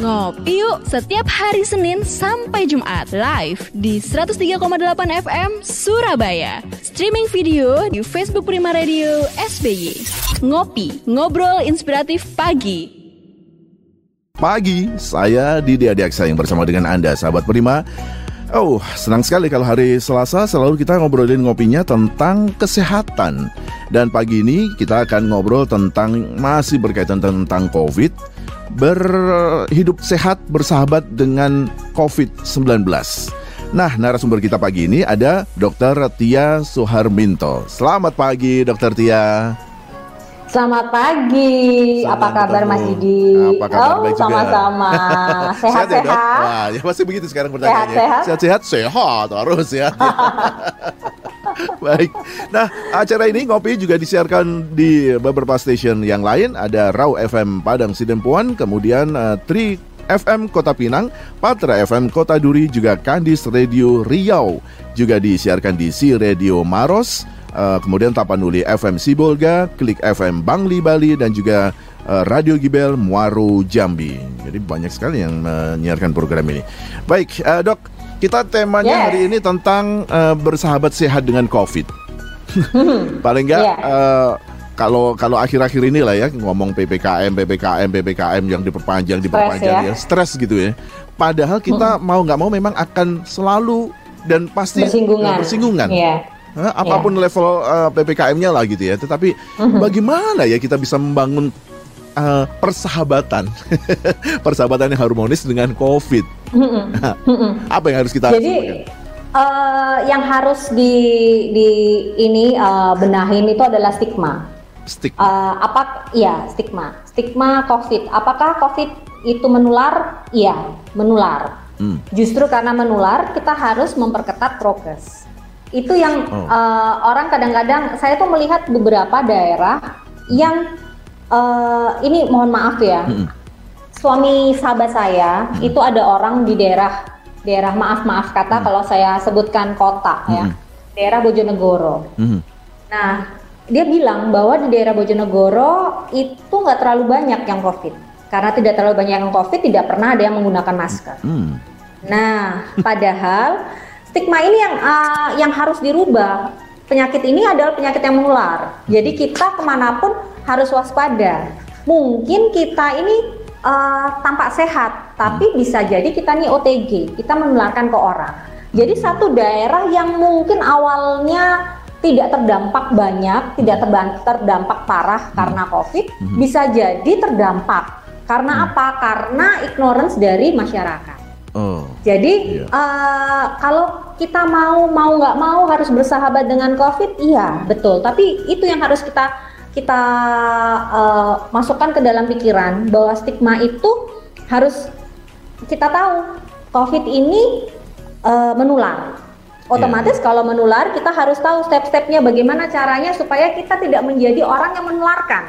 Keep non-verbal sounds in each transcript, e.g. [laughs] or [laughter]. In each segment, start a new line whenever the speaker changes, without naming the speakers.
Ngopi yuk setiap hari Senin sampai Jumat live di 103,8 FM Surabaya. Streaming video di Facebook Prima Radio SBY. Ngopi, ngobrol inspiratif pagi.
Pagi, saya Didi Adiaksa yang bersama dengan Anda, sahabat Prima. Oh, senang sekali kalau hari Selasa selalu kita ngobrolin ngopinya tentang kesehatan. Dan pagi ini kita akan ngobrol tentang masih berkaitan tentang COVID, berhidup sehat bersahabat dengan COVID-19. Nah, narasumber kita pagi ini ada Dr. Tia Suharminto. Selamat pagi, Dr. Tia.
Selamat pagi.
Selamat
apa kabar
bertemu.
Mas Didi?
Apa kabar?
oh,
Baik juga.
sama-sama. [laughs]
ya, dok?
Sehat-sehat.
Wah, ya pasti begitu sekarang pertanyaannya.
Sehat-sehat?
Sehat-sehat, sehat harus [laughs] ya. [laughs] Baik. Nah, acara ini ngopi juga disiarkan di beberapa stasiun yang lain. Ada Raw FM Padang Sidempuan, kemudian eh, Tri FM Kota Pinang, Patra FM Kota Duri, juga Kandis Radio Riau. Juga disiarkan di Si Radio Maros, eh, kemudian Tapanuli FM Sibolga, Klik FM Bangli Bali, dan juga eh, Radio Gibel Muaro Jambi. Jadi banyak sekali yang menyiarkan program ini. Baik, dok, kita temanya
Yes.
hari ini tentang eh, bersahabat sehat dengan COVID. [laughs] Paling enggak
Iya.
eh, kalau kalau akhir-akhir ini lah ya ngomong ppkm ppkm ppkm yang diperpanjang diperpanjang ya
ya.
stres gitu ya. Padahal kita mau nggak mau memang akan selalu dan pasti
Bersinggungan.
bersinggungan.
Iya.
Hah, apa pun level eh, ppkm-nya lah gitu ya. Tetapi bagaimana ya kita bisa membangun eh, persahabatan, [laughs] persahabatan yang harmonis dengan COVID. Apa yang harus kita
Jadi eh, yang harus di di ini eh, benahin itu adalah stigma.
stick?
Eh, apa? Iya, stigma. Stigma COVID. Apakah COVID itu menular? Iya, menular.
Hmm.
Justru karena menular, kita harus memperketat prokes. Itu yang
Oh.
eh, orang kadang-kadang saya tuh melihat beberapa daerah yang eh, ini mohon maaf ya,
Mm-mm.
suami sahabat saya itu ada orang di daerah daerah maaf maaf kata kalau saya sebutkan kota ya,
Mm-mm.
daerah Bojonegoro.
Mhm.
Nah, dia bilang bahwa di daerah Bojonegoro itu nggak terlalu banyak yang COVID. Karena tidak terlalu banyak yang COVID, tidak pernah ada yang menggunakan masker.
Hmm.
Nah, [laughs] padahal stigma ini yang ah, yang harus dirubah. Penyakit ini adalah penyakit yang menular. Jadi kita ke mana pun harus waspada. Mungkin kita ini ah, tampak sehat, tapi bisa jadi kita nih OTG, kita menularkan ke orang. Jadi satu daerah yang mungkin awalnya tidak terdampak banyak, tidak terban- terdampak parah karena COVID, bisa jadi terdampak. Karena apa? Karena ignorance dari masyarakat.
Oh.
Jadi
Iya.
eh, kalau kita mau mau nggak mau harus bersahabat dengan COVID, iya betul. Tapi itu yang harus kita kita eh, masukkan ke dalam pikiran bahwa stigma itu harus kita tahu COVID ini eh, menular. Otomatis kalau menular kita harus tahu step-stepnya bagaimana caranya supaya kita tidak menjadi orang yang menularkan.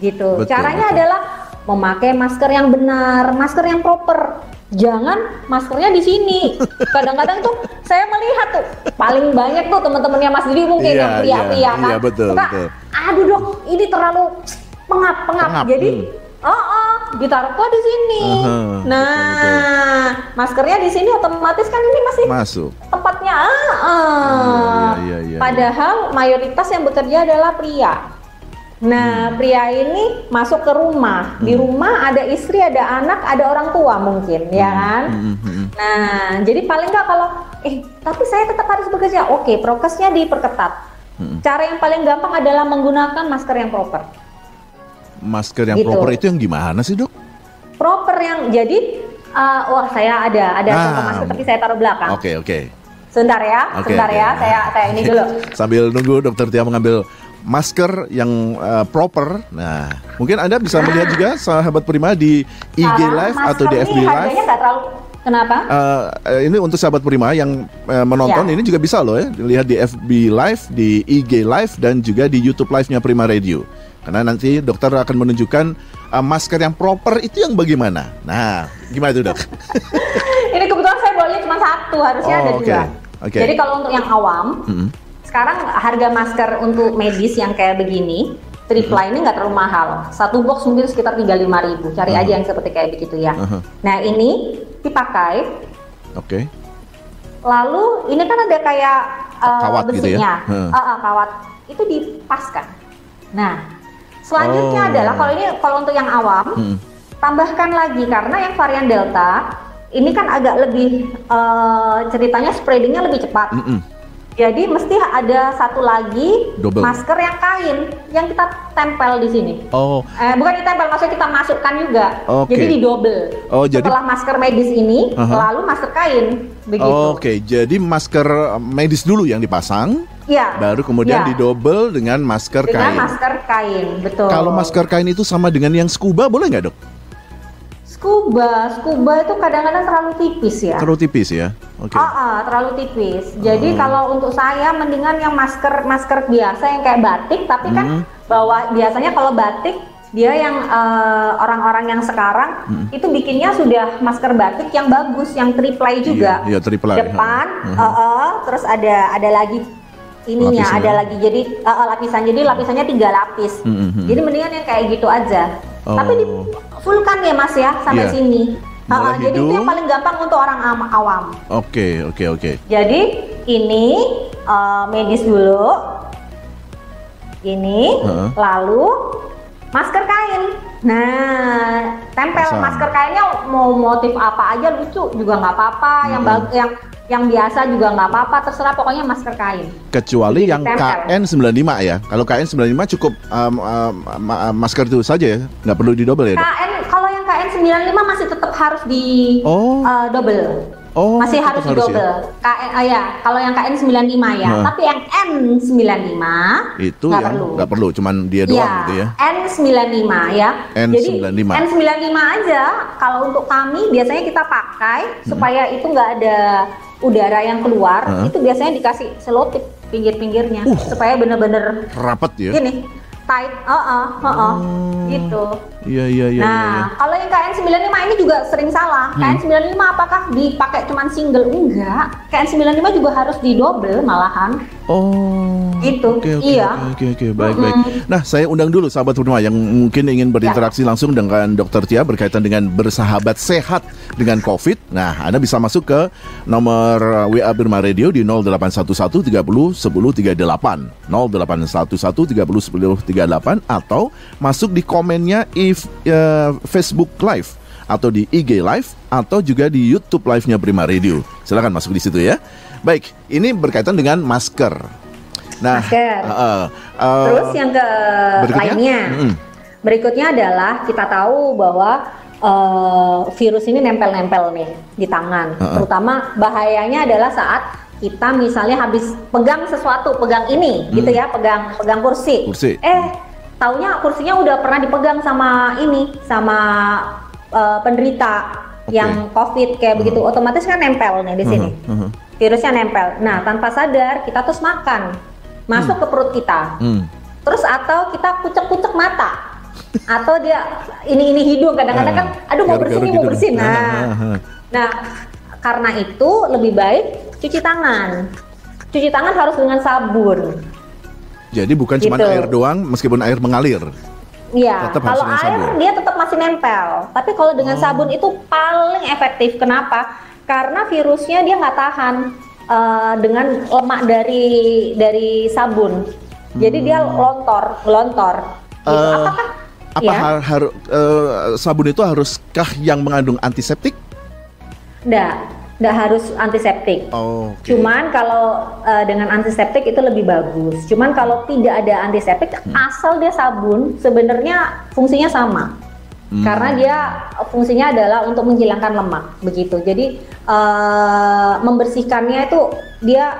Gitu.
Betul,
Caranya
betul.
adalah memakai masker yang benar, masker yang proper. Jangan maskernya di sini. [laughs] Kadang-kadang tuh saya melihat tuh paling banyak tuh teman-temannya Mas Didi mungkin
Iya,
yang pria-pria
iya,
kan.
iya, betul,
Suka,
betul.
Aduh dok, ini terlalu pengap, pengap.
Pengap,
Jadi,
hmm.
oh, oh, ditaruh kok di sini.
Aha,
nah, maskernya di sini otomatis kan ini masih
Masuk.
tempatnya. Ah, ah.
Iya, iya, iya,
Padahal mayoritas yang bekerja adalah pria. Nah,
Hmm.
pria ini masuk ke rumah. Di rumah ada istri, ada anak, ada orang tua mungkin, ya kan?
Mhm, mhm.
Nah, jadi paling nggak kalau, eh, tapi saya tetap harus bekerja. Oke, prokesnya diperketat.
Hmm.
Cara yang paling gampang adalah menggunakan masker yang proper.
Masker yang
Gitu.
proper itu yang gimana sih dok?
Proper yang jadi, uh, wah saya ada, ada
Ah.
contoh masker tapi saya taruh belakang.
Oke oke.
Sebentar ya,
Oke,
sebentar
oke.
ya, saya saya ini dulu. [laughs]
Sambil nunggu dokter Tia mengambil masker yang uh, proper. Nah, mungkin anda bisa melihat juga sahabat Prima di IG Live atau di FB Live.
Harganya nggak terlalu. Kenapa?
Eh, ini untuk sahabat Prima yang eh, menonton
Ya.
ini juga bisa loh ya lihat di FB Live, di IG Live dan juga di YouTube Live-nya Prima Radio. Karena nanti dokter akan menunjukkan eh, masker yang proper itu yang bagaimana. Nah, gimana itu dok? [laughs]
ini kebetulan saya boleh cuma satu, harusnya
Oh,
ada
oke.
dua.
Oke.
Jadi kalau untuk yang awam,
Mm-mm.
sekarang harga masker untuk medis yang kayak begini Tripla ini nggak terlalu mahal. Satu box mungkin sekitar 35.000 ribu. Cari
Uh-huh.
aja yang seperti kayak begitu ya.
Uh-huh.
Nah ini dipakai.
Oke.
Lalu ini kan ada kayak uh,
Kawat gitu ya?
besinya.
Hmm.
Uh, uh, kawat itu dipaskan. Nah selanjutnya
Oh.
adalah kalau ini kalau untuk yang awam
Hmm.
tambahkan lagi karena yang varian delta ini kan agak lebih uh, ceritanya spreadingnya lebih cepat.
Mm-mm.
Jadi mesti ada satu lagi
Double.
masker yang kain yang kita tempel di sini.
Oh,
Eh, bukan ditempel, maksudnya kita masukkan juga.
Oke.
Jadi di double.
Oh, jadi-
Setelah masker medis ini,
Aha.
lalu masker kain, begitu.
Oke, jadi masker medis dulu yang dipasang,
Iya.
baru kemudian
Iya.
didobel dengan masker
Dengan
kain.
masker kain, betul.
Kalau masker kain itu sama dengan yang scuba boleh nggak dok?
Scuba, scuba itu kadang-kadang terlalu tipis ya.
Terlalu tipis ya? Oke.
Ah, ah, terlalu tipis. Jadi
Oh.
kalau untuk saya mendingan yang masker masker biasa yang kayak batik, tapi
Hmm.
kan bawa biasanya kalau batik dia yang eh, orang-orang yang sekarang
Hmm.
itu bikinnya sudah masker batik yang bagus, yang triplay juga.
Iya, iya, triplay.
Depan,
Hmm.
eh, eh, terus ada ada lagi ininya, ada lagi jadi eh, lapisan. Jadi lapisannya tiga lapis.
Hmm, hmm, hmm.
Jadi mendingan yang kayak gitu aja.
Oh.
Tapi di fullkan ya Mas ya sampai
Iya.
sini. Eh, jadi itu yang paling gampang untuk orang am- awam.
Oke, oke, oke.
Jadi ini eh, medis dulu, ini,
Heeh.
lalu masker kain. Nah, tempel
Pasang.
masker kainnya mau motif apa aja lucu juga nggak apa-apa, yang
Hmm.
bag- yang yang biasa juga nggak apa-apa, terserah pokoknya masker kain.
Kecuali
Jadi
yang
ditempel.
KN95 ya. Kalau KN95 cukup um, um, ma- masker itu saja ya, nggak perlu didobel ya dok?
KN yang KN 95 masih tetap harus di
Oh.
eh, double.
Oh,
masih harus di
ya?
double. KN ah, ya, kalau yang KN 95 ya,
Nah.
tapi yang N95
Itu
nggak
yang
perlu.
nggak perlu, cuman dia doang
Iya,
gitu ya.
N95 ya. Jadi
N95.
N95 aja kalau untuk kami biasanya kita pakai
Hmm.
supaya itu nggak ada udara yang keluar,
Heeh.
itu biasanya dikasih selotip pinggir-pinggirnya
Uh.
supaya bener-bener
Rapat ya?
gini tight, heeh, heeh, gitu.
Iya, iya, iya.
nah,
iya, iya.
kalau yang KN95 ini juga sering salah.
Hmm.
KN95 apakah dipakai cuman single? Enggak. KN95 juga harus di double malahan.
Oh.
Gitu,
Oke, oke,
iya.
Oke, oke, oke, baik, baik. Nah, saya undang dulu sahabat Purnama yang mungkin ingin berinteraksi
Ya.
langsung dengan Dokter Tia berkaitan dengan bersahabat sehat dengan COVID. Nah, Anda bisa masuk ke nomor uh, WA Birma Radio di 0811 30 10 38 0811 30 10 38 atau masuk di komennya if uh, Facebook Live atau di IG Live atau juga di YouTube Live-nya Prima Radio. Silakan masuk di situ ya. Baik, ini berkaitan dengan masker. Nah,
Masker.
uh, uh, uh,
Terus yang ke
berikutnya?
lainnya,
Mm-mm.
berikutnya adalah kita tahu bahwa eh, virus ini nempel-nempel nih di tangan.
Uh-uh.
Terutama bahayanya adalah saat kita misalnya habis pegang sesuatu, pegang ini, gitu ya, pegang pegang kursi.
Hmm. Kursi.
Eh, taunya kursinya udah pernah dipegang sama ini, sama eh, penderita
Oke.
yang COVID kayak begitu, otomatis kan nempel nih di sini
uh-huh, uh-huh.
virusnya nempel. Nah, tanpa sadar kita terus makan, masuk ke perut kita.
Hmm.
Terus atau kita kucek-kucek mata. Atau dia ini ini hidung kadang-kadang kan aduh mau bersin mau bersin.
Ah,
Nah.
ah, [laughs] ah.
Nah, karena itu lebih baik cuci tangan. Cuci tangan harus dengan sabun.
Jadi bukan cuma
Gitu.
air doang, meskipun air mengalir.
Iya, kalau air
sabun. Oh.
dia tetap masih nempel. Tapi kalau dengan sabun itu paling efektif. Kenapa? Karena virusnya dia nggak tahan eh, dengan lemak dari dari sabun. Jadi dia lontor, lontor. Gitu.
Hmm. Eh,
Apakah?
Apa
ya?
har- har- eh, sabun itu haruskah yang mengandung antiseptik?
Nggak, nggak harus antiseptik.
Oh, oke.
Cuman kalau eh, dengan antiseptik itu lebih bagus. Cuman kalau tidak ada antiseptik,
Hmm.
asal dia sabun, sebenarnya fungsinya sama.
Hmm.
Karena dia fungsinya adalah untuk menghilangkan lemak, begitu. Jadi eh, membersihkannya itu dia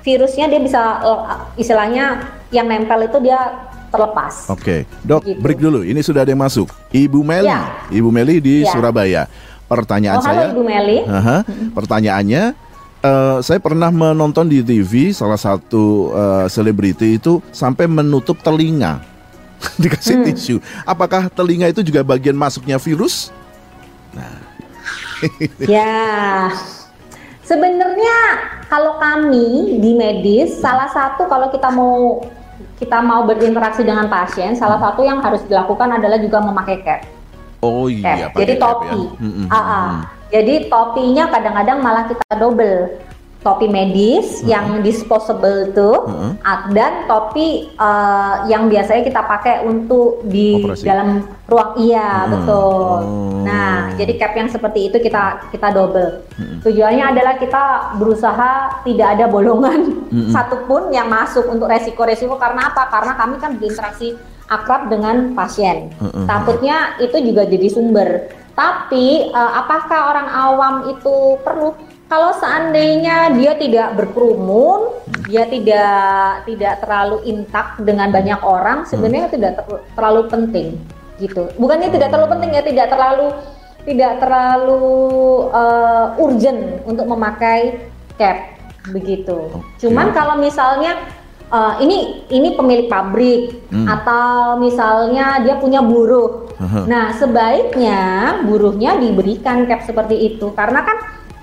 virusnya dia bisa eh, istilahnya yang nempel itu dia terlepas.
Oke, dok,
Gitu.
break dulu. Ini sudah ada yang masuk. Ibu Meli,
Ya.
Ibu Meli di
Ya.
Surabaya. Pertanyaan
Oh, halo
saya,
Ibu Meli.
Aha, pertanyaannya, eh, saya pernah menonton di TV salah satu eh, selebriti itu sampai menutup telinga [laughs] dikasih
Hmm.
tisu. Apakah telinga itu juga bagian masuknya virus? [laughs]
Ya, sebenarnya kalau kami di medis, salah satu kalau kita mau kita mau berinteraksi dengan pasien, salah satu yang harus dilakukan adalah juga memakai cap.
Oh iya,
jadi topi.
Ya. Hmm, hmm,
ah, ah. Jadi topinya kadang-kadang malah kita double topi medis hmm. yang disposable tuh hmm. dan topi uh, yang biasanya kita pakai untuk di Operasi. dalam ruang iya hmm. betul. Oh. Nah, jadi cap yang seperti itu kita kita double. Hmm. Tujuannya adalah kita berusaha tidak ada bolongan hmm. [laughs] satupun yang masuk untuk resiko-resiko karena apa? Karena kami kan berinteraksi akrab dengan pasien. Hmm. Takutnya itu juga jadi sumber. Tapi uh, apakah orang awam itu perlu kalau seandainya dia tidak berkerumun, hmm. dia tidak tidak terlalu intak dengan banyak orang, sebenarnya hmm. tidak ter, terlalu penting gitu. Bukannya tidak terlalu penting ya, tidak terlalu tidak terlalu uh, urgent untuk memakai cap begitu. Okay. Cuman kalau misalnya uh, ini ini pemilik pabrik hmm. atau misalnya dia punya buruh. Uh. Nah, sebaiknya buruhnya diberikan cap seperti itu karena kan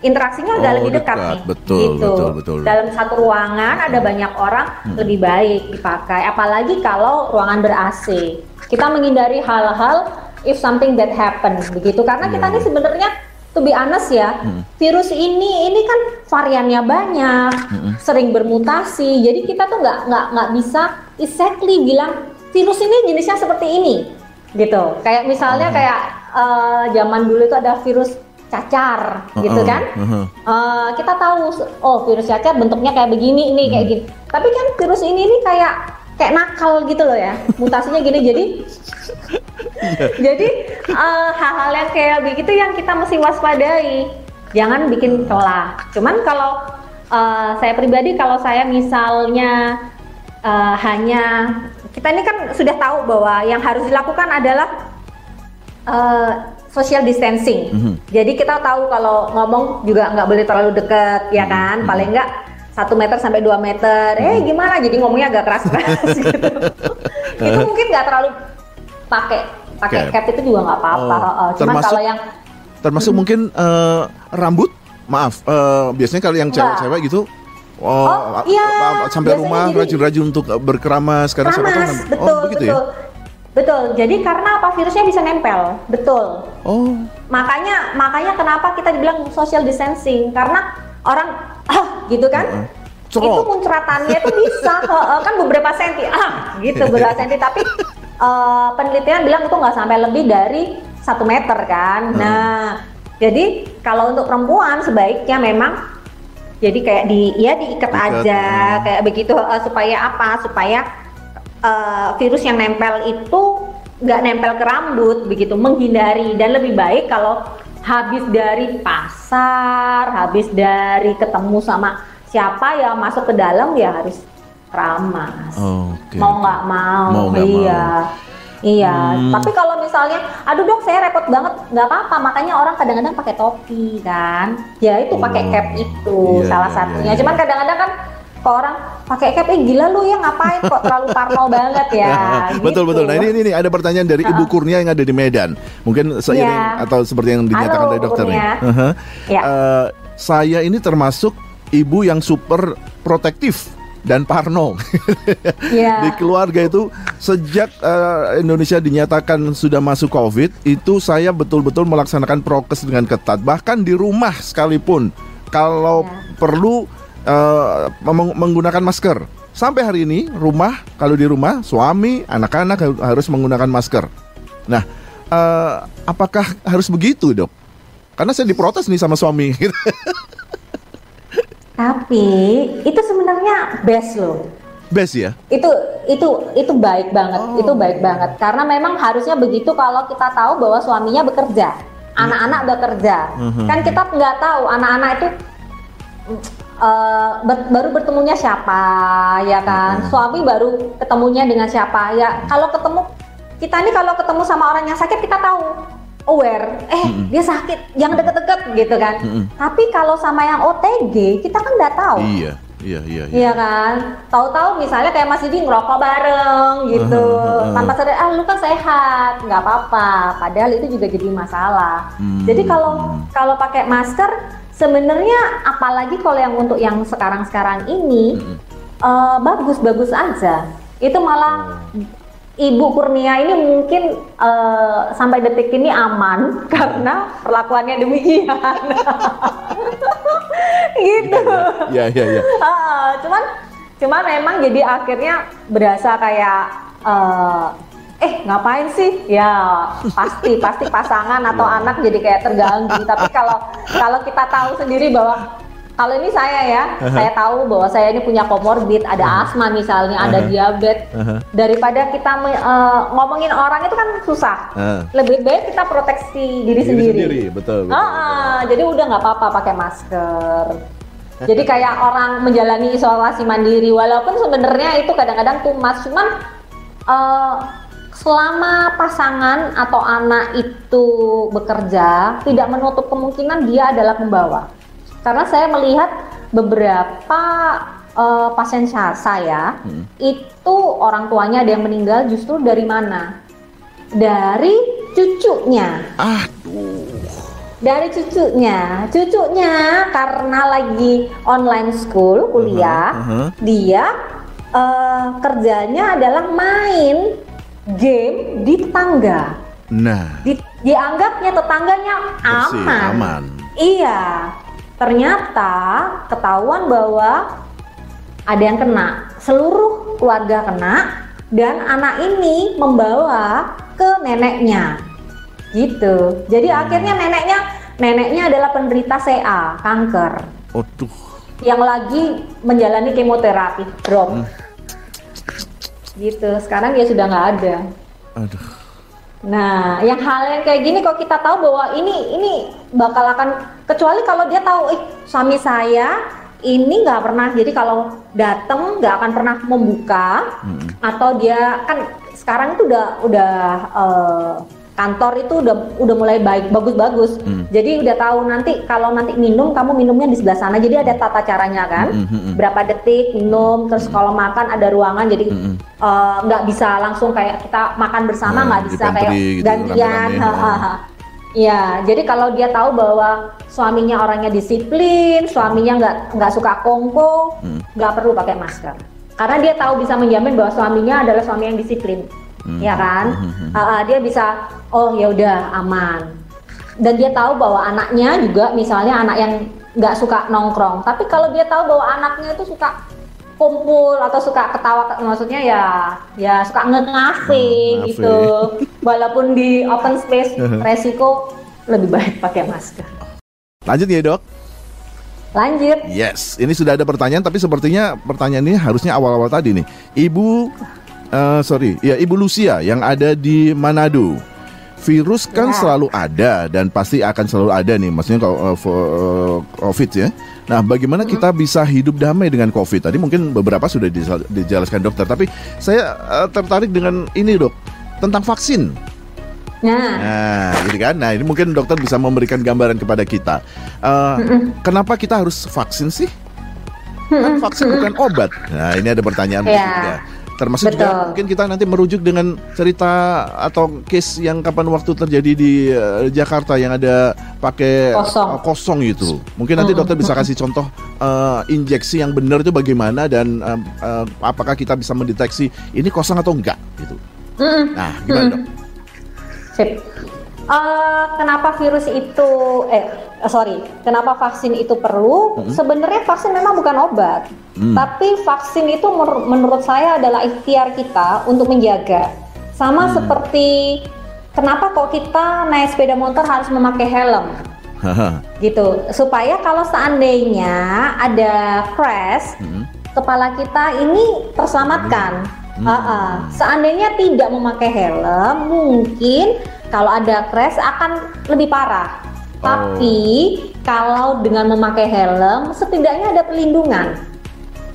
interaksinya udah oh, lebih dekat, dekat nih.
Betul,
gitu.
betul, betul.
Dalam satu ruangan ada banyak orang hmm. lebih baik dipakai. Apalagi kalau ruangan ber AC. Kita menghindari hal-hal if something that happen begitu karena kita ini iya. sebenarnya to be honest ya, hmm. virus ini ini kan variannya banyak, hmm. sering bermutasi. Jadi kita tuh nggak nggak nggak bisa exactly bilang virus ini jenisnya seperti ini, gitu. Kayak misalnya hmm. kayak uh, zaman dulu itu ada virus cacar uh -uh, gitu kan uh -huh. uh, kita tahu oh virus cacar bentuknya kayak begini ini kayak gini tapi kan virus ini ini kayak kayak nakal gitu loh ya mutasinya gini jadi. [laughs] jadi uh, hal-hal yang kayak begitu yang kita mesti waspadai jangan bikin celah cuman kalau uh, saya pribadi kalau saya misalnya uh, hanya kita ini kan sudah tahu bahwa yang harus dilakukan adalah uh, social distancing. Mm -hmm. Jadi kita tahu kalau ngomong juga nggak boleh terlalu dekat, ya mhm. kan? Mm -hmm. Paling nggak satu meter sampai dua meter. Mm -hmm. Eh gimana? Jadi ngomongnya agak keras-keras [laughs] gitu. [laughs] itu mungkin nggak terlalu pakai pakai cap. cap itu juga nggak apa-apa. Oh, Cuma kalau yang
termasuk hmm. mungkin uh, rambut, maaf, uh, biasanya kalau yang cewek-cewek gitu
Oh, oh iya.
sampai rumah rajin-rajin untuk berkeramas karena
keramas, siapa tahu. Betul, oh, begitu ya? betul. ya. Betul. Jadi karena apa virusnya bisa nempel. Betul.
Oh.
Makanya makanya kenapa kita dibilang social distancing karena orang [laughs] ah gitu kan. Uh -uh. Itu muncratannya itu bisa [laughs] uh, kan beberapa senti ah gitu beberapa senti tapi [laughs] uh, penelitian bilang itu nggak sampai lebih dari satu meter kan. Uh. Nah, jadi kalau untuk perempuan sebaiknya memang jadi kayak di ya diikat Ikat, aja uh. kayak begitu uh, supaya apa? Supaya uh, virus yang nempel itu nggak nempel ke rambut begitu menghindari dan lebih baik kalau habis dari pasar habis dari ketemu sama siapa yang masuk ke dalam ya harus ramas
oh, okay.
mau nggak mau, mau gak iya mau. Iya, hmm. tapi kalau misalnya, aduh dok saya repot banget, nggak apa-apa. Makanya orang kadang-kadang pakai topi kan, ya itu pakai oh. cap itu iya, salah iya, satunya. Iya, Cuman kadang-kadang kan ke orang pakai cap eh gila lu ya ngapain kok terlalu parno banget ya
gitu. [laughs] betul betul nah ini, ini ini ada pertanyaan dari Ibu Kurnia yang ada di Medan mungkin seiring yeah. atau seperti yang dinyatakan Halo, dari dokter nih uh -huh. yeah. uh, saya ini termasuk ibu yang super protektif dan Parno [laughs] yeah. di keluarga itu sejak uh, Indonesia dinyatakan sudah masuk COVID itu saya betul-betul melaksanakan prokes dengan ketat bahkan di rumah sekalipun kalau yeah. perlu uh, menggunakan masker. Sampai hari ini rumah kalau di rumah suami anak-anak harus menggunakan masker. Nah, uh, apakah harus begitu dok? Karena saya diprotes nih sama suami. [laughs]
Tapi itu sebenarnya best loh.
Best ya?
Itu itu itu baik banget, oh. itu baik banget. Karena memang harusnya begitu kalau kita tahu bahwa suaminya bekerja, anak-anak bekerja. Mm -hmm. Kan kita nggak tahu anak-anak itu uh, ber, baru bertemunya siapa ya kan hmm. suami baru ketemunya dengan siapa ya kalau ketemu kita ini kalau ketemu sama orang yang sakit kita tahu aware eh hmm. dia sakit jangan deket-deket gitu kan hmm. tapi kalau sama yang OTG kita kan nggak tahu
iya Iya, iya, iya.
Iya kan? Tahu-tahu misalnya kayak Mas Didi ngerokok bareng gitu. Uh, uh, uh. Tanpa sadar, ah lu kan sehat, nggak apa-apa. Padahal itu juga jadi masalah. Hmm. Jadi kalau kalau pakai masker sebenarnya apalagi kalau yang untuk yang sekarang-sekarang ini hmm. uh, bagus-bagus aja itu malah Ibu Kurnia ini mungkin uh, sampai detik ini aman [laughs] karena perlakuannya demikian. [laughs] gitu.
Iya, iya, iya.
Uh, cuman cuman memang jadi akhirnya berasa kayak uh, eh ngapain sih ya pasti pasti pasangan atau yeah. anak jadi kayak terganggu tapi kalau kalau kita tahu sendiri bahwa kalau ini saya ya, uh-huh. saya tahu bahwa saya ini punya komorbid, ada uh-huh. asma misalnya, uh-huh. ada diabetes. Uh-huh. Daripada kita uh, ngomongin orang itu kan susah. Uh-huh. Lebih baik kita proteksi diri, diri sendiri. sendiri.
Betul. betul, uh,
betul. Jadi udah nggak apa-apa pakai masker. [laughs] jadi kayak orang menjalani isolasi mandiri, walaupun sebenarnya itu kadang-kadang tumas, cuman uh, selama pasangan atau anak itu bekerja, tidak menutup kemungkinan dia adalah pembawa karena saya melihat beberapa uh, pasien saya hmm. itu orang tuanya ada yang meninggal justru dari mana? Dari cucunya.
Aduh.
Dari cucunya, cucunya karena lagi online school kuliah, uh -huh, uh -huh. dia uh, kerjanya adalah main game di tetangga.
Nah,
di, dianggapnya tetangganya aman. aman. Iya, ternyata ketahuan bahwa ada yang kena, seluruh keluarga kena dan anak ini membawa ke neneknya. Gitu. Jadi hmm. akhirnya neneknya neneknya adalah penderita CA, kanker.
Aduh.
Yang lagi menjalani kemoterapi, drop. Hmm. Gitu. Sekarang dia sudah nggak ada.
Aduh.
Nah, yang hal yang kayak gini kok kita tahu bahwa ini ini bakal akan kecuali kalau dia tahu, eh suami saya ini nggak pernah jadi kalau datang nggak akan pernah membuka hmm. atau dia kan sekarang itu udah udah uh, kantor itu udah udah mulai baik bagus-bagus. Hmm. Jadi udah tahu nanti kalau nanti minum kamu minumnya di sebelah sana. Jadi ada tata caranya kan. Hmm. hmm, hmm. Berapa detik minum terus hmm. kalau makan ada ruangan jadi hmm. uh, nggak bisa langsung kayak kita makan bersama nggak hmm, bisa kayak gitu, gantian. Iya, jadi kalau dia tahu bahwa suaminya orangnya disiplin, suaminya nggak nggak suka kongko, nggak hmm. perlu pakai masker. Karena dia tahu bisa menjamin bahwa suaminya adalah suami yang disiplin hmm. ya kan? Hmm. uh, dia bisa oh ya udah aman. Dan dia tahu bahwa anaknya juga misalnya anak yang nggak suka nongkrong. Tapi kalau dia tahu bahwa anaknya itu suka kumpul atau suka ketawa maksudnya ya ya suka ngengafe hmm, gitu. Walaupun di open space [laughs] resiko lebih baik pakai masker.
Lanjut ya dok?
Lanjut.
Yes ini sudah ada pertanyaan tapi sepertinya pertanyaan ini harusnya awal-awal tadi nih. Ibu uh, sorry, ya Ibu Lucia yang ada di Manado. Virus kan ya. selalu ada dan pasti akan selalu ada nih, maksudnya kalau uh, uh, COVID ya. Nah, bagaimana kita bisa hidup damai dengan COVID? Tadi mungkin beberapa sudah dijelaskan dokter, tapi saya uh, tertarik dengan ini dok tentang vaksin.
Nah,
nah gitu kan. Nah, ini mungkin dokter bisa memberikan gambaran kepada kita. Uh, Kenapa kita harus vaksin sih? Kan vaksin bukan obat. Nah, ini ada pertanyaan ya. Termasuk Betul. juga mungkin kita nanti merujuk dengan cerita atau case yang kapan waktu terjadi di uh, Jakarta yang ada pakai kosong. Uh, kosong itu. Mungkin nanti dokter bisa kasih contoh uh, injeksi yang benar itu bagaimana dan uh, uh, apakah kita bisa mendeteksi ini kosong atau enggak gitu. Nah, gimana dok?
Sip. Uh, kenapa virus itu eh sorry, kenapa vaksin itu perlu? Mm-hmm. Sebenarnya vaksin memang bukan obat, mm. tapi vaksin itu menur- menurut saya adalah ikhtiar kita untuk menjaga. Sama mm. seperti kenapa kok kita naik sepeda motor harus memakai helm? gitu, supaya kalau seandainya ada crash, mm. kepala kita ini terselamatkan. Mm. Uh -uh. Seandainya tidak memakai helm, mungkin kalau ada crash akan lebih parah. Oh. Tapi kalau dengan memakai helm setidaknya ada perlindungan.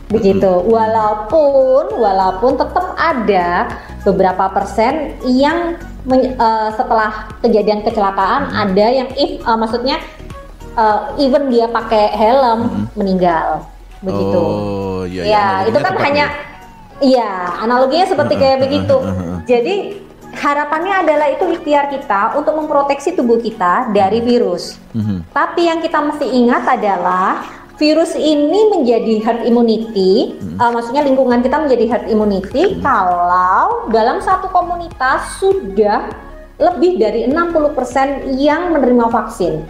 Begitu. Hmm. Walaupun walaupun tetap ada beberapa persen yang men, uh, setelah kejadian kecelakaan hmm. ada yang if uh, maksudnya uh, even dia pakai helm hmm. meninggal. Begitu.
Oh, iya,
iya. Ya, itu kan hanya Iya, analoginya seperti kayak begitu. Jadi harapannya adalah itu ikhtiar kita untuk memproteksi tubuh kita dari virus. Mm-hmm. Tapi yang kita mesti ingat adalah virus ini menjadi herd immunity, hmm. uh, maksudnya lingkungan kita menjadi herd immunity hmm. kalau dalam satu komunitas sudah lebih dari 60% yang menerima vaksin.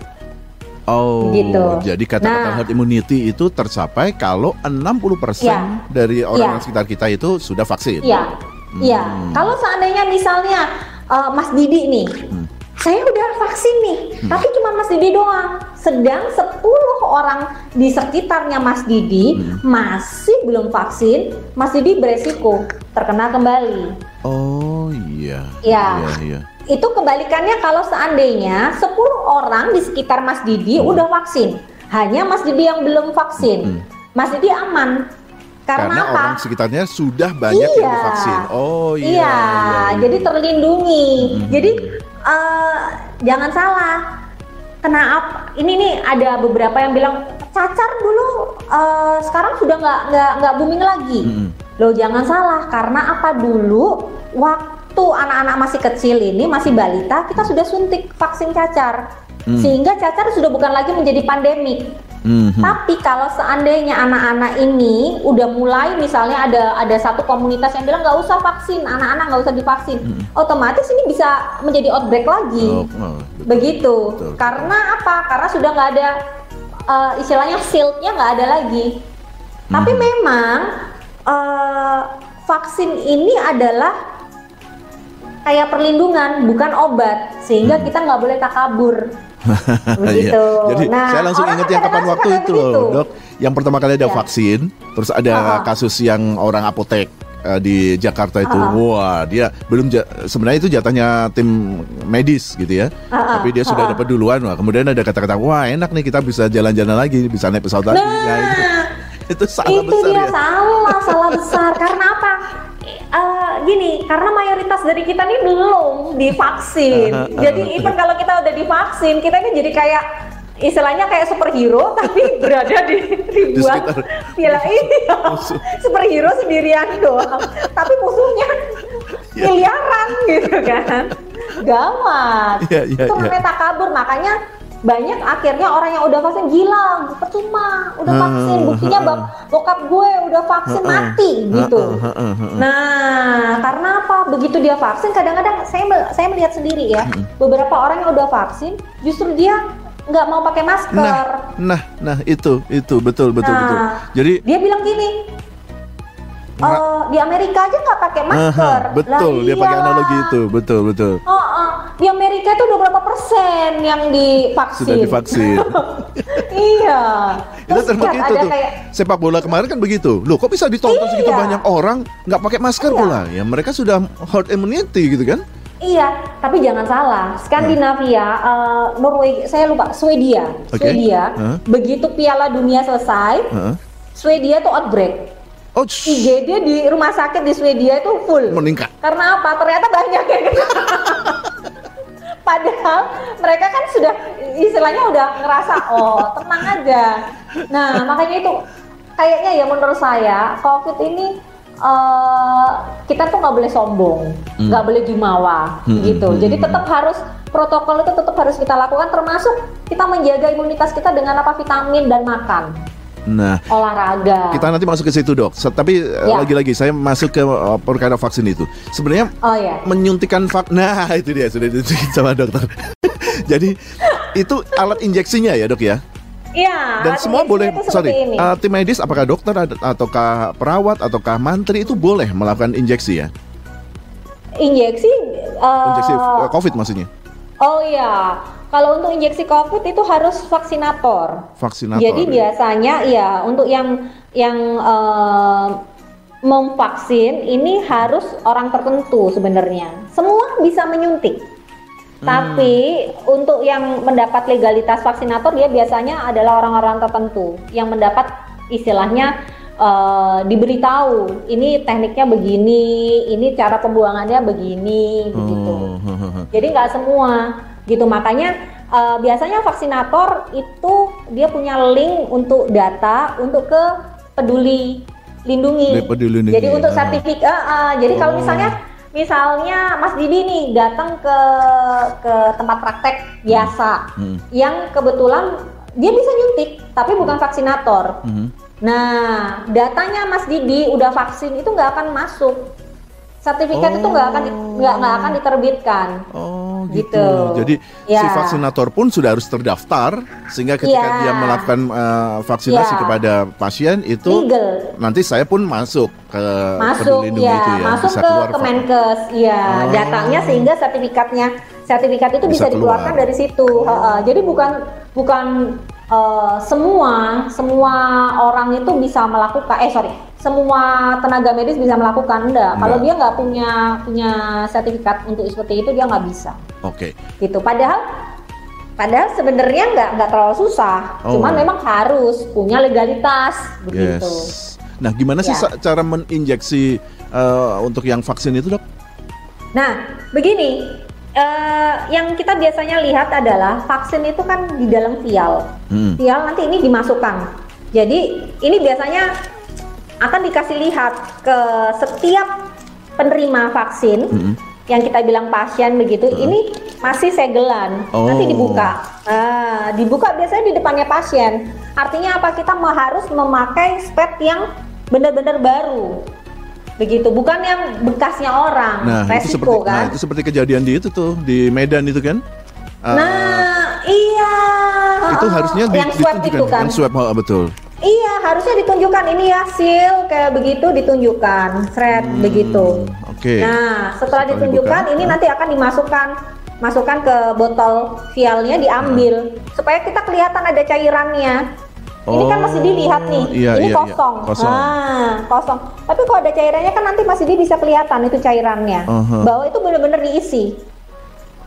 Oh, gitu. jadi kata-kata nah, herd immunity itu tercapai kalau 60% ya, dari orang ya. sekitar kita itu sudah vaksin.
Iya. Iya. Hmm. Kalau seandainya misalnya uh, Mas Didi nih, hmm saya udah vaksin nih, hmm. tapi cuma Mas Didi doang. Sedang 10 orang di sekitarnya Mas Didi hmm. masih belum vaksin, Mas Didi beresiko terkena kembali.
Oh iya.
Ya. Iya, iya. Itu kebalikannya kalau seandainya 10 orang di sekitar Mas Didi hmm. udah vaksin, hanya Mas Didi yang belum vaksin. Hmm. Mas Didi aman.
Karena, Karena apa? orang sekitarnya sudah banyak iya. yang divaksin. Oh iya. Iya,
iya, iya. jadi terlindungi. Hmm. Jadi uh, jangan salah. Kenapa? Ini nih ada beberapa yang bilang cacar dulu uh, sekarang sudah nggak nggak nggak booming lagi. Mm-hmm. Loh jangan salah karena apa dulu waktu anak-anak masih kecil ini masih balita kita sudah suntik vaksin cacar mm. sehingga cacar sudah bukan lagi menjadi pandemik. Mm-hmm. Tapi kalau seandainya anak-anak ini udah mulai misalnya ada ada satu komunitas yang bilang nggak usah vaksin, anak-anak nggak usah divaksin, mm-hmm. otomatis ini bisa menjadi outbreak lagi. Oh, oh, betul. Begitu. Betul. Karena apa? Karena sudah nggak ada uh, istilahnya shieldnya nggak ada lagi. Mm-hmm. Tapi memang uh, vaksin ini adalah kayak perlindungan bukan obat sehingga mm-hmm. kita nggak boleh takabur [laughs] Begitu.
Iya. Jadi nah, saya langsung ingat yang kapan waktu itu loh, dok. Yang pertama kali ada ya. vaksin, terus ada uh -huh. kasus yang orang apotek uh, di Jakarta itu, uh -huh. wah dia belum sebenarnya itu jatahnya tim medis gitu ya, uh -huh. tapi dia sudah uh -huh. dapat duluan, wah kemudian ada kata-kata wah enak nih kita bisa jalan-jalan lagi, bisa naik pesawat lagi, nah, nah itu, [laughs]
itu salah itu besar dia ya. salah, salah besar karena apa? Gini, karena mayoritas dari kita ini belum divaksin. jadi even kalau kita udah divaksin, kita ini jadi kayak istilahnya kayak superhero [laughs] tapi berada di ribuan piala ini superhero sendirian doang. Tapi musuhnya iya. miliaran gitu kan. Gawat. Yeah, yeah, itu namanya yeah. tak kabur. Makanya banyak akhirnya orang yang udah vaksin gila percuma udah vaksin. buktinya bok bokap gue udah vaksin mati gitu. Nah karena apa? Begitu dia vaksin kadang-kadang saya saya melihat sendiri ya beberapa orang yang udah vaksin justru dia nggak mau pakai masker.
Nah nah nah itu itu. Betul betul nah, betul. Jadi
dia bilang gini uh, di Amerika aja nggak pakai masker.
Aha, betul, lah, dia pakai analogi itu, betul betul.
Oh, uh, di Amerika itu udah berapa persen yang divaksin?
Sudah divaksin. [laughs]
iya.
Itu termasuk itu tuh. Kayak... Sepak bola kemarin kan begitu. Loh, kok bisa ditonton iya. segitu banyak orang nggak pakai masker iya. pula? Ya mereka sudah herd immunity gitu kan?
Iya, tapi jangan salah. Skandinavia, nah. uh, Norway, saya lupa, Swedia, okay. Swedia. Uh. Begitu Piala Dunia selesai, uh. Swedia tuh outbreak Oh, IGD di rumah sakit di Swedia itu full.
Meningkat.
Karena apa? Ternyata banyak yang [laughs] Padahal mereka kan sudah istilahnya udah ngerasa oh tenang aja. Nah makanya itu kayaknya ya menurut saya COVID ini uh, kita tuh nggak boleh sombong, hmm. nggak hmm. boleh jumawa hmm. gitu. Hmm. Jadi tetap harus protokol itu tetap harus kita lakukan termasuk kita menjaga imunitas kita dengan apa vitamin dan makan.
Nah,
olahraga.
Kita nanti masuk ke situ dok. Tapi eh, ya. lagi-lagi saya masuk ke uh, perkara vaksin itu. Sebenarnya oh, ya. menyuntikan vaksin. Nah itu dia sudah disuntik sama dokter. [laughs] Jadi itu alat injeksinya ya dok ya?
Iya.
Dan semua boleh. Sorry, uh, tim medis apakah dokter ataukah perawat ataukah mantri itu boleh melakukan injeksi ya?
Injeksi. Uh,
injeksi COVID maksudnya?
Oh iya kalau untuk injeksi COVID itu harus vaksinator.
Vaksinator.
Jadi ya. biasanya ya untuk yang yang uh, memvaksin ini harus orang tertentu sebenarnya. Semua bisa menyuntik. Hmm. Tapi untuk yang mendapat legalitas vaksinator dia biasanya adalah orang-orang tertentu yang mendapat istilahnya uh, diberitahu ini tekniknya begini, ini cara pembuangannya begini, begitu. Oh. Jadi nggak semua gitu makanya uh, biasanya vaksinator itu dia punya link untuk data untuk ke peduli lindungi.
Peduli lindungi.
Jadi untuk sertifikat, uh, uh, jadi oh. kalau misalnya misalnya Mas Didi nih datang ke ke tempat praktek biasa hmm. yang kebetulan dia bisa nyuntik, tapi bukan vaksinator.
Mhm.
Nah, datanya Mas Didi udah vaksin itu nggak akan masuk. Sertifikat itu nggak akan nggak nggak akan diterbitkan.
Oh gitu.
Gitu.
Jadi si
Ya.
vaksinator pun sudah harus terdaftar sehingga ketika
Ya.
dia melakukan eh, vaksinasi
Ya.
kepada pasien itu
Legal.
nanti saya pun masuk ke
masuk
Peduli
ya,
itu ya,
masuk
bisa
ke
keluar
Kemenkes ya
Oh.
datanya sehingga sertifikatnya sertifikat itu
Bisa
bisa, dikeluarkan
keluar.
dari situ Heeh. jadi bukan bukan eh, semua semua orang itu bisa melakukan eh sorry semua tenaga medis bisa melakukan enggak kalau
Enggak.
dia nggak punya punya sertifikat untuk seperti itu dia nggak bisa
Oke.
gitu padahal padahal sebenarnya nggak nggak terlalu susah
Oh.
cuman memang harus punya legalitas begitu
Yes. Nah, gimana sih
Ya.
cara meninjeksi eh, untuk yang vaksin itu, Dok?
Nah, begini, eh, yang kita biasanya lihat adalah vaksin itu kan di dalam vial.
Hmm.
Vial nanti ini dimasukkan. Jadi ini biasanya akan dikasih lihat ke setiap penerima vaksin
Mm-mm.
yang kita bilang pasien begitu. Ini masih segelan,
Oh.
nanti dibuka. Ah, dibuka biasanya di depannya pasien. Artinya apa? Kita harus memakai spet yang benar-benar baru. Begitu, bukan yang bekasnya orang.
Nah,
Resiko
itu seperti
kan.
nah, itu seperti kejadian di itu tuh di Medan itu kan? Eh,
Nah, iya.
itu harusnya di,
yang swab
ditunjukkan
itu kan.
yang swab oh, betul.
Iya, harusnya ditunjukkan ini hasil kayak begitu ditunjukkan, thread begitu.
Hmm, Oke.
Nah, setelah
Setelah
ditunjukkan
dibuka,
ini
nah.
nanti akan dimasukkan masukkan ke botol vialnya diambil supaya kita kelihatan ada cairannya. Ini kan masih dilihat nih.
Oh, iya,
ini
iya, iya.
kosong.
Kosong.
Nah, kosong. Tapi kalau ada cairannya kan nanti masih bisa kelihatan itu cairannya.
Aha.
Bahwa itu benar-benar diisi.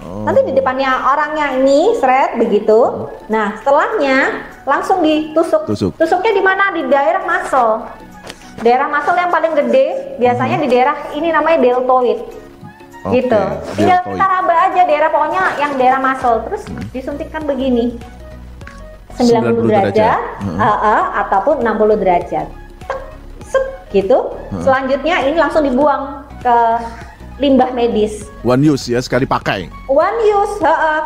Oh.
Nanti di depannya orangnya ini seret begitu. Nah, setelahnya langsung ditusuk.
Tusuk.
Tusuknya di mana? Di daerah muscle. Daerah muscle yang paling gede biasanya di daerah ini namanya deltoid.
Oke,
gitu. Tinggal kita raba aja daerah pokoknya yang daerah muscle terus disuntikkan begini.
90
90 derajat,
derajat.
uh, uh, ataupun 60 derajat. Set gitu. Selanjutnya ini langsung dibuang ke limbah medis.
One use ya sekali pakai.
One use, heeh.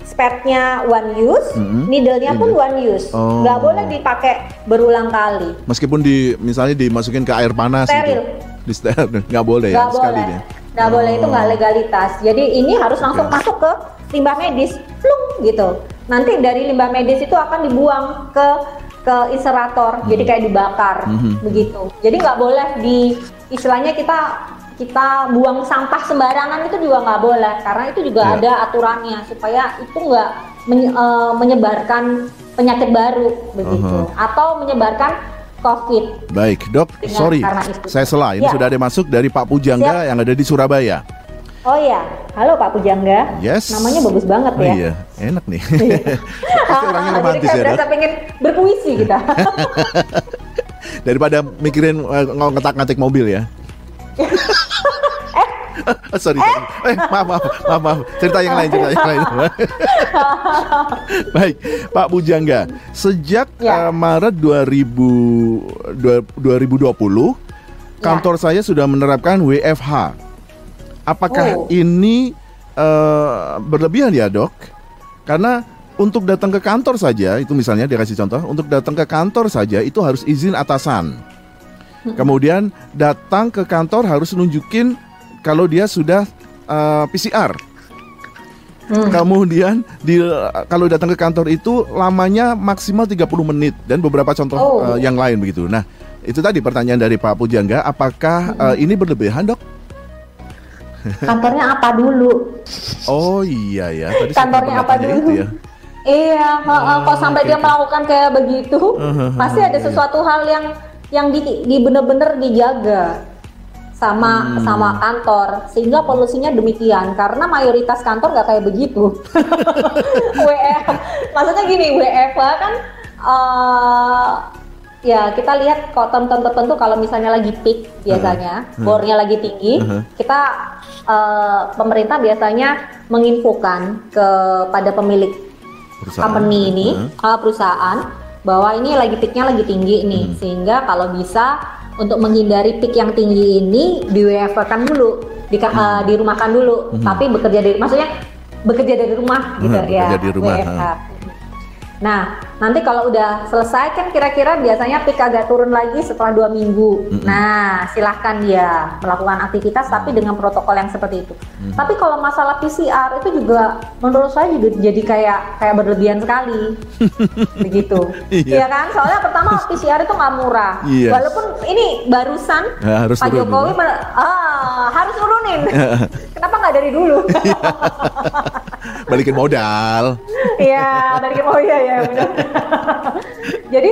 Spatnya one use,
Mm-mm.
needle-nya pun one use.
Oh.
Nggak boleh dipakai berulang kali.
Meskipun di misalnya dimasukin ke air panas
Steril.
gitu. Di steril [laughs] nggak boleh
Nggak
ya sekali
boleh. Nggak boleh itu nggak
Oh.
legalitas. Jadi ini harus langsung
Oke.
masuk ke limbah medis, plung gitu. Nanti dari limbah medis itu akan dibuang ke ke inserator, jadi kayak dibakar
Mhm.
begitu. Jadi nggak boleh di istilahnya kita kita buang sampah sembarangan itu juga nggak boleh karena itu juga
Ya.
ada aturannya supaya itu nggak menye- eh, menyebarkan penyakit baru begitu
Aha.
atau menyebarkan COVID.
Baik, Dok.
Dengan
Sorry, saya salah. Ini
Ya.
sudah ada masuk dari Pak Pujangga
Siap.
yang ada di Surabaya.
Oh iya, halo Pak Pujangga.
Yes.
Namanya bagus banget
Oh
ya.
iya, enak nih. [laughs] Pasti orangnya [laughs]
Jadi
romantis
kayak
ya,
berasa pengen berpuisi kita. [laughs]
Daripada mikirin eh, ngetak-ngatik mobil ya. [laughs] Oh, sorry, sorry. Eh, maaf, maaf, maaf, maaf. Cerita yang lain, cerita yang lain. [laughs] Baik, Pak Bujangga. Sejak
Ya.
eh, Maret 2000, dua- 2020, kantor saya sudah menerapkan WFH. Apakah
Oh.
ini eh, berlebihan ya, Dok? Karena untuk datang ke kantor saja, itu misalnya dia kasih contoh, untuk datang ke kantor saja itu harus izin atasan. Kemudian datang ke kantor harus nunjukin kalau dia sudah eh, PCR.
Hmm.
Kemudian di kalau datang ke kantor itu lamanya maksimal 30 menit dan beberapa contoh
Oh.
eh, yang lain begitu. Nah, itu tadi pertanyaan dari Pak Pujangga, apakah
Hmm.
eh, ini berlebihan, Dok?
Kantornya apa dulu?
Oh iya ya, tadi
Kantornya apa dulu?
itu ya.
Iya,
Oh,
kalau sampai
oke,
dia melakukan kayak begitu, pasti ada sesuatu hal yang yang di, di bener-bener dijaga sama
Hmm.
sama kantor sehingga polusinya demikian karena mayoritas kantor nggak kayak begitu. [laughs] WF, maksudnya gini WFH kan eh, ya kita lihat kok tonton tertentu kalau misalnya lagi peak biasanya
Hmm.
bornya lagi tinggi,
Hmm.
kita eh, pemerintah biasanya menginfokan kepada pemilik
Perusahaan.
company ini uh, perusahaan bahwa ini lagi peaknya lagi tinggi nih
Hmm.
sehingga kalau bisa untuk menghindari peak yang tinggi ini di WFH kan dulu di uh, dirumahkan dulu
Hmm.
tapi bekerja dari maksudnya bekerja dari rumah gitu
Hmm,
ya
bekerja di rumah,
WFH. Nah, nanti kalau udah selesai kan kira-kira biasanya pik agak turun lagi setelah dua minggu.
Mm-mm.
Nah, silahkan dia melakukan aktivitas tapi dengan protokol yang seperti itu.
Mm.
Tapi kalau masalah PCR itu juga menurut saya juga jadi kayak kayak berlebihan sekali, [laughs] begitu.
Iya.
Iya kan? Soalnya pertama PCR itu nggak murah.
Yes.
Walaupun ini barusan
Ya, harus
Pak
turun,
Jokowi
ya.
ah, harus turunin. [laughs] Kenapa nggak dari dulu? [laughs]
Balikin modal.
Iya, oh iya ya benar. [laughs] jadi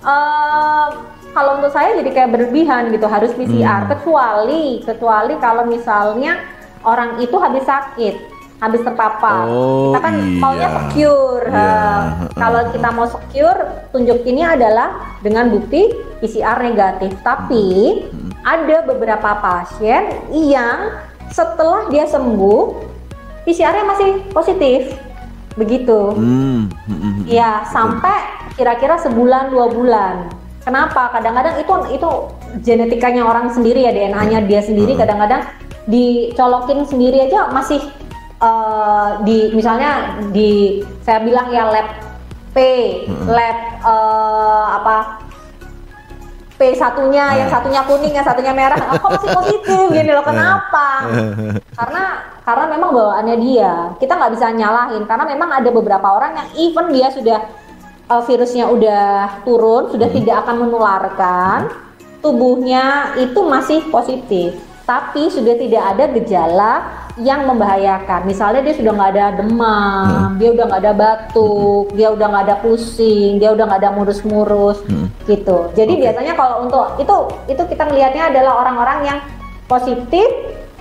eh, kalau untuk saya jadi kayak berlebihan gitu harus PCR
Hmm.
kecuali kecuali kalau misalnya orang itu habis sakit habis terpapar
Oh,
kita kan
iya.
maunya secure
Iya,
kalau kita mau secure tunjuk ini adalah dengan bukti PCR negatif tapi
Hmm.
ada beberapa pasien yang setelah dia sembuh PCR-nya masih positif. Begitu.
Hmm. hmm, hmm, hmm.
ya sampai kira-kira sebulan dua bulan. Kenapa? Kadang-kadang itu itu genetikanya orang sendiri ya DNA-nya dia sendiri. Kadang-kadang dicolokin sendiri aja masih eh, di misalnya di saya bilang ya lab P lab eh, apa P satunya, yang satunya kuning, yang satunya merah, oh, kok masih positif? Gini loh, kenapa? karena karena memang bawaannya dia, kita nggak bisa nyalahin, karena memang ada beberapa orang yang even dia sudah uh, virusnya udah turun, sudah tidak akan menularkan, tubuhnya itu masih positif, tapi sudah tidak ada gejala yang membahayakan. Misalnya dia sudah nggak ada demam, dia udah nggak ada batuk, dia udah nggak ada pusing, dia udah nggak ada murus-murus,
Hmm.
gitu. Jadi
Oke.
biasanya kalau untuk itu itu kita melihatnya adalah orang-orang yang positif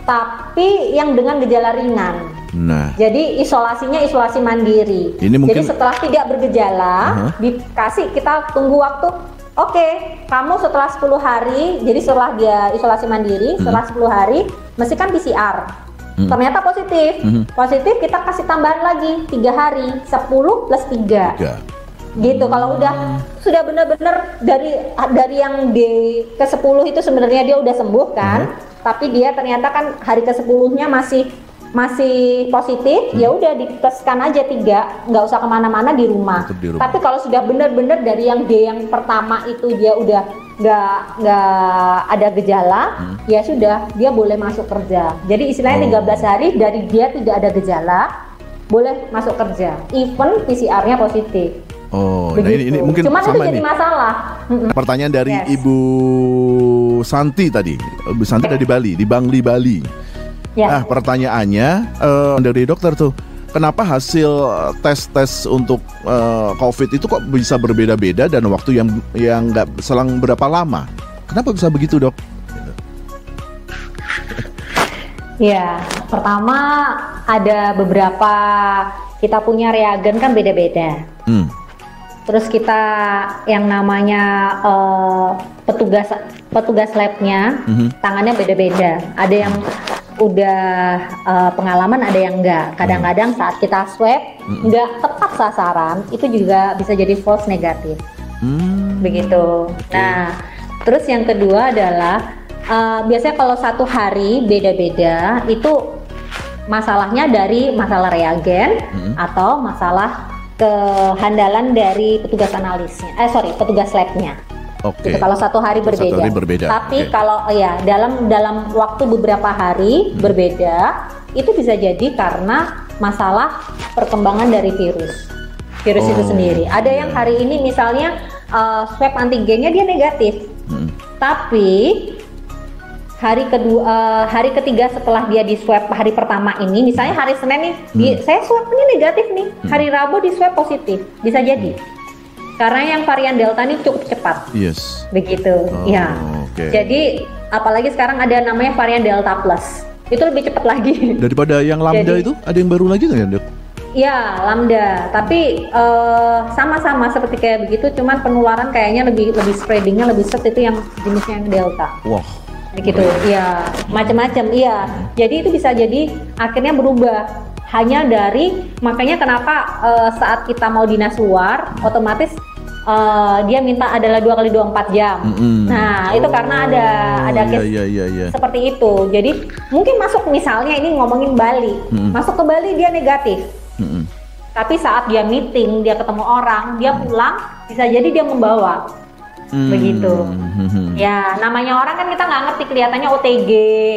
tapi yang dengan gejala ringan.
Nah,
Jadi isolasinya isolasi mandiri.
Ini mungkin-
Jadi setelah tidak bergejala,
Aha.
dikasih kita tunggu waktu. Oke, kamu setelah 10 hari, jadi setelah dia isolasi mandiri, setelah 10 hari, mesti kan PCR.
Hmm.
Ternyata positif.
Mhm.
Positif kita kasih tambahan lagi tiga hari, 10 plus 3
tiga.
gitu kalau udah sudah benar-benar dari dari yang di ke 10 itu sebenarnya dia udah sembuh kan tapi dia ternyata kan hari ke 10-nya masih masih positif ya udah diteskan aja tiga nggak usah ke mana-mana di rumah.
Tetap di rumah.
tapi kalau sudah benar-benar dari yang D yang pertama itu dia udah nggak nggak ada gejala ya sudah dia boleh masuk kerja jadi istilahnya
Oh.
13 hari dari dia tidak ada gejala boleh masuk kerja even PCR-nya positif
Oh, nah ini, ini mungkin
Cuman itu
sama
jadi
nih.
masalah.
Pertanyaan dari
Yes.
Ibu Santi tadi. Ibu Santi dari Bali, di Bangli Bali.
Ya.
Nah, pertanyaannya eh, dari dokter tuh, kenapa hasil eh, tes-tes untuk eh, COVID itu kok bisa berbeda-beda dan waktu yang yang nggak selang berapa lama? Kenapa bisa begitu dok?
Ya, pertama ada beberapa kita punya reagen kan beda-beda.
Hmm.
Terus kita yang namanya eh, petugas petugas labnya
Mhm.
tangannya beda-beda. Ada yang udah eh, pengalaman, ada yang enggak. Kadang-kadang saat kita swab
Mhm.
nggak tepat sasaran, itu juga bisa jadi false negatif.
Hmm.
begitu. Nah, terus yang kedua adalah eh, biasanya kalau satu hari beda-beda itu masalahnya dari masalah reagen
Mm-mm.
atau masalah kehandalan dari petugas analisnya. Eh sorry, petugas labnya.
Oke.
Gitu, kalau satu hari
Satu
berbeda.
hari berbeda,
Tapi
oke.
kalau ya dalam dalam waktu beberapa hari
Hmm.
berbeda, itu bisa jadi karena masalah perkembangan dari virus. Virus itu
Oh,
sendiri. Ada yang
iya.
hari ini misalnya eh, swab antigennya dia negatif,
Hmm.
tapi hari kedua eh, hari ketiga setelah dia di swab hari pertama ini misalnya hari Senin nih di-
Hmm.
saya swab ini negatif nih. Hari Rabu di swab positif. Bisa jadi. Karena yang varian Delta ini cukup cepat.
Yes.
begitu.
Oh,
ya
oke.
jadi apalagi sekarang ada namanya varian Delta plus. Itu lebih cepat lagi. [laughs]
Daripada yang lambda
Jadi-
itu, ada yang baru lagi nggak ya dok?
ya lambda. Tapi eh, sama-sama seperti kayak begitu cuman penularan kayaknya lebih lebih spreadingnya lebih set itu yang jenisnya yang Delta.
Wah.
Begitu iya macam-macam iya jadi itu bisa jadi akhirnya berubah hanya dari makanya kenapa eh, saat kita mau dinas luar otomatis eh, dia minta adalah dua kali 24 jam
Mm-mm.
nah itu karena ada
Oh,
ada
iya,
case
iya, iya, iya.
seperti itu jadi mungkin masuk misalnya ini ngomongin Bali
Mm-mm.
masuk ke Bali dia negatif
Mm-mm.
tapi saat dia meeting, dia ketemu orang, dia pulang, bisa jadi dia membawa. Hmm. Begitu. Ya, namanya orang kan kita nggak ngerti kelihatannya OTG.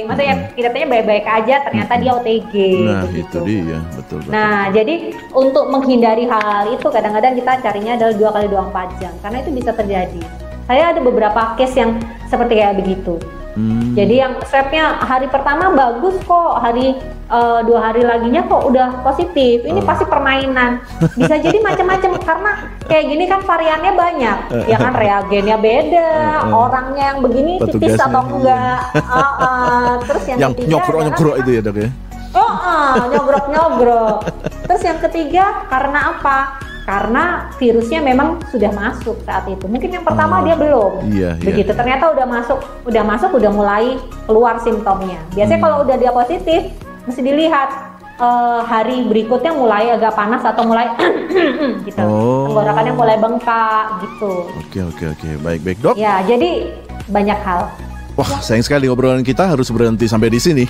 Maksudnya hmm. kelihatannya baik-baik aja, ternyata hmm. dia OTG.
Nah, begitu. itu dia, betul, betul.
Nah, jadi untuk menghindari hal itu kadang-kadang kita carinya adalah dua kali dua empat jam, karena itu bisa terjadi. Saya ada beberapa case yang seperti kayak begitu. Hmm. Jadi yang swabnya hari pertama bagus kok, hari uh, dua hari laginya kok udah positif. Ini uh. pasti permainan. Bisa jadi macam-macam [laughs] karena kayak gini kan variannya banyak. Ya kan reagennya beda, uh. orangnya yang begini tipis atau enggak. Uh, uh. Terus yang,
yang ketiga nyogrok-nyogrok itu ya dok ya?
Oh, uh, nyogrok-nyogrok. Terus yang ketiga karena apa? Karena virusnya memang sudah masuk saat itu. Mungkin yang pertama oh, dia belum. Iya, iya. Begitu. Iya. Ternyata udah masuk, udah masuk, udah mulai keluar simptomnya. Biasanya hmm. kalau udah dia positif, mesti dilihat uh, hari berikutnya mulai agak panas atau mulai [clears throat] gitu. Oh. Tenggorokannya mulai bengkak gitu.
Oke, oke, oke. Baik, baik, Dok.
Ya, jadi banyak hal.
Wah, sayang sekali obrolan kita harus berhenti sampai di sini.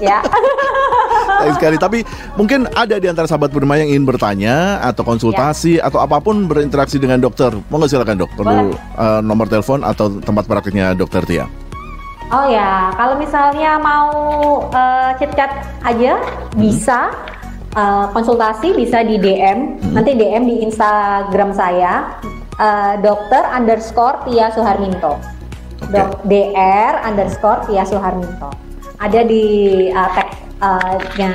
ya. [laughs]
sekali. Tapi mungkin ada di antara sahabat Prima yang ingin bertanya atau konsultasi ya. atau apa pun berinteraksi dengan dokter. Mau silakan dok? Perlu uh, nomor telepon atau tempat praktiknya dokter Tia?
Oh ya, kalau misalnya mau uh, chat-chat aja hmm. bisa. Uh, konsultasi bisa di DM, hmm. nanti DM di Instagram saya, uh, dokter underscore Tia Suharminto. Okay. Dr underscore Tia Suharminto. Ada di uh, tag uh, nya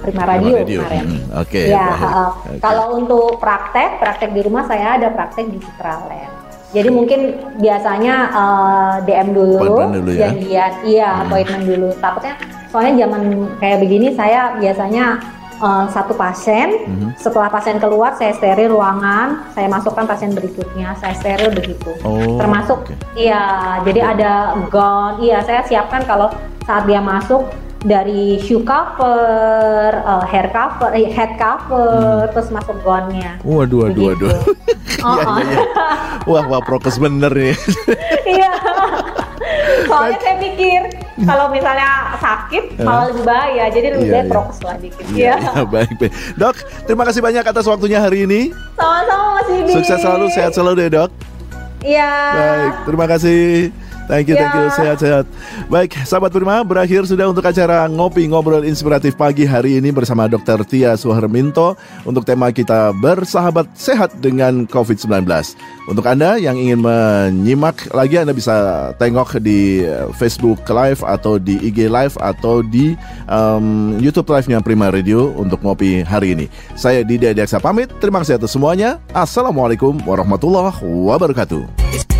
Prima Radio, Radio. kemarin. Hmm,
Oke. Okay,
ya, uh, okay. kalau untuk praktek, praktek di rumah saya ada praktek di Citraland. Jadi mungkin biasanya uh, eh, DM dulu, dulu ya. janjian, iya hmm. appointment dulu. Takutnya soalnya zaman kayak begini saya biasanya uh, satu pasien, hmm. setelah pasien keluar saya steril ruangan, saya masukkan pasien berikutnya, saya steril begitu. Oh, Termasuk, okay. iya, jadi ada gown, iya saya siapkan kalau saat dia masuk dari shoe cover, uh, hair cover, eh, head cover, hmm. terus masuk gownnya.
Waduh, waduh, waduh. Oh, [laughs] iya, iya, iya. Wah, wah, prokes bener nih. [laughs]
iya. Soalnya saya pikir kalau misalnya sakit malah lebih bahaya, jadi lebih iya, baik iya. prokes lah dikit.
Iya, iya. baik, baik. Dok, terima kasih banyak atas waktunya hari ini.
Sama-sama Mas Didi.
Sukses selalu, sehat selalu deh dok.
Iya.
Baik, terima kasih. Thank you, thank you. Ya. Sehat-sehat. Baik, sahabat Prima, berakhir sudah untuk acara Ngopi Ngobrol Inspiratif Pagi hari ini bersama Dr. Tia Suharminto untuk tema kita bersahabat sehat dengan COVID-19. Untuk Anda yang ingin menyimak lagi, Anda bisa tengok di Facebook Live atau di IG Live atau di um, YouTube Live-nya Prima Radio untuk Ngopi hari ini. Saya Didi Adiaksa pamit. Terima kasih atas semuanya. Assalamualaikum warahmatullahi wabarakatuh.